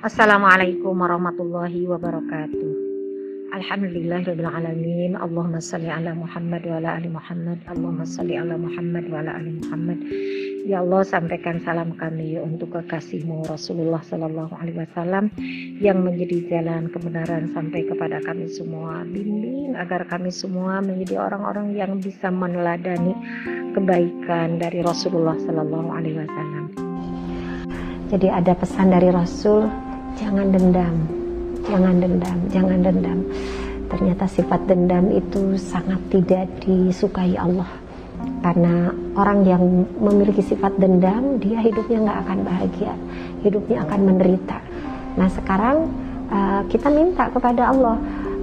Assalamualaikum warahmatullahi wabarakatuh. Alhamdulillahirrahmanirrahim. Allahumma salli ala Muhammad wa ala ali Muhammad. Allahumma salli ala Muhammad wa ala ali Muhammad. Ya Allah sampaikan salam kami untuk kekasihmu Rasulullah Sallallahu Alaihi Wasallam yang menjadi jalan kebenaran sampai kepada kami semua. Bimbing agar kami semua menjadi orang-orang yang bisa meneladani kebaikan dari Rasulullah Sallallahu Alaihi Wasallam. Jadi ada pesan dari Rasul jangan dendam. Jangan dendam. Jangan dendam. Ternyata sifat dendam itu sangat tidak disukai Allah. Karena orang yang memiliki sifat dendam dia hidupnya nggak akan bahagia. Hidupnya akan menderita. Nah sekarang uh, kita minta kepada Allah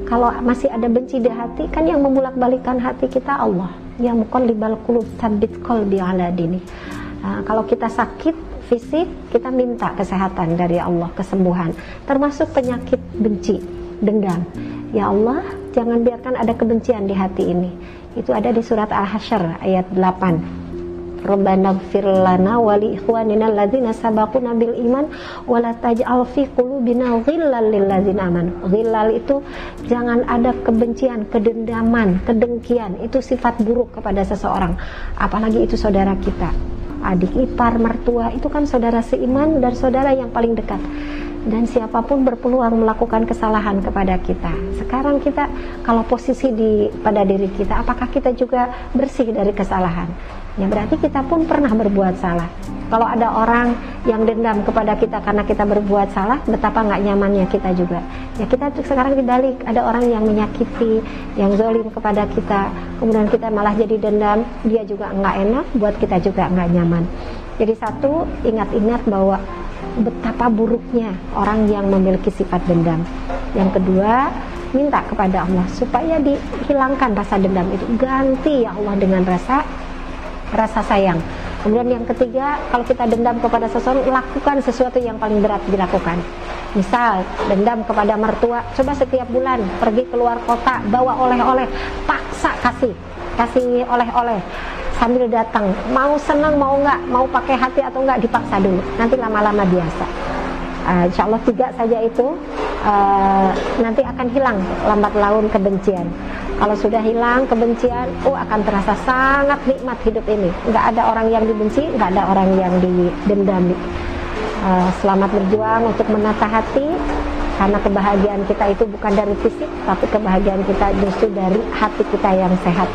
kalau masih ada benci di hati kan yang memulak balikan hati kita Allah. Yang libal qulub sabit qalbi ala dini uh, kalau kita sakit fisik kita minta kesehatan dari Allah kesembuhan. Termasuk penyakit benci dendam. Ya Allah jangan biarkan ada kebencian di hati ini. Itu ada di surat Al-Hasyr ayat 8 Rabbana gfir lana wa li ikhwanina alladzina sabaquna bil iman wa la taj'al fi qulubina ghillal lil ladzina amanu. Ghillal itu jangan ada kebencian, kedendaman, kedengkian. Itu sifat buruk kepada seseorang, apalagi itu saudara kita adik ipar, mertua itu kan saudara seiman dan saudara yang paling dekat. Dan siapa pun berpeluang melakukan kesalahan kepada kita. Sekarang kita kalau posisi di pada diri kita, apakah kita juga bersih dari kesalahan? Ya berarti kita pun pernah berbuat salah. Kalau ada orang yang dendam kepada kita karena kita berbuat salah, betapa nggak nyamannya kita juga. Ya kita sekarang dibalik, ada orang yang menyakiti, yang zolim kepada kita, kemudian kita malah jadi dendam, dia juga nggak enak, buat kita juga nggak nyaman. Jadi satu, ingat-ingat bahwa betapa buruknya orang yang memiliki sifat dendam. Yang kedua, minta kepada Allah supaya dihilangkan rasa dendam itu, ganti ya Allah dengan rasa rasa sayang Kemudian yang ketiga, kalau kita dendam kepada seseorang, lakukan sesuatu yang paling berat dilakukan. Misal, dendam kepada mertua, coba setiap bulan pergi keluar kota, bawa oleh-oleh, paksa kasih, kasih oleh-oleh sambil datang. Mau senang, mau nggak, mau pakai hati atau nggak, dipaksa dulu. Nanti lama-lama biasa. Uh, insya Allah tiga saja itu uh, nanti akan hilang lambat laun kebencian. Kalau sudah hilang kebencian, oh akan terasa sangat nikmat hidup ini. Nggak ada orang yang dibenci, nggak ada orang yang didendami. Uh, selamat berjuang untuk menata hati, karena kebahagiaan kita itu bukan dari fisik, tapi kebahagiaan kita justru dari hati kita yang sehat.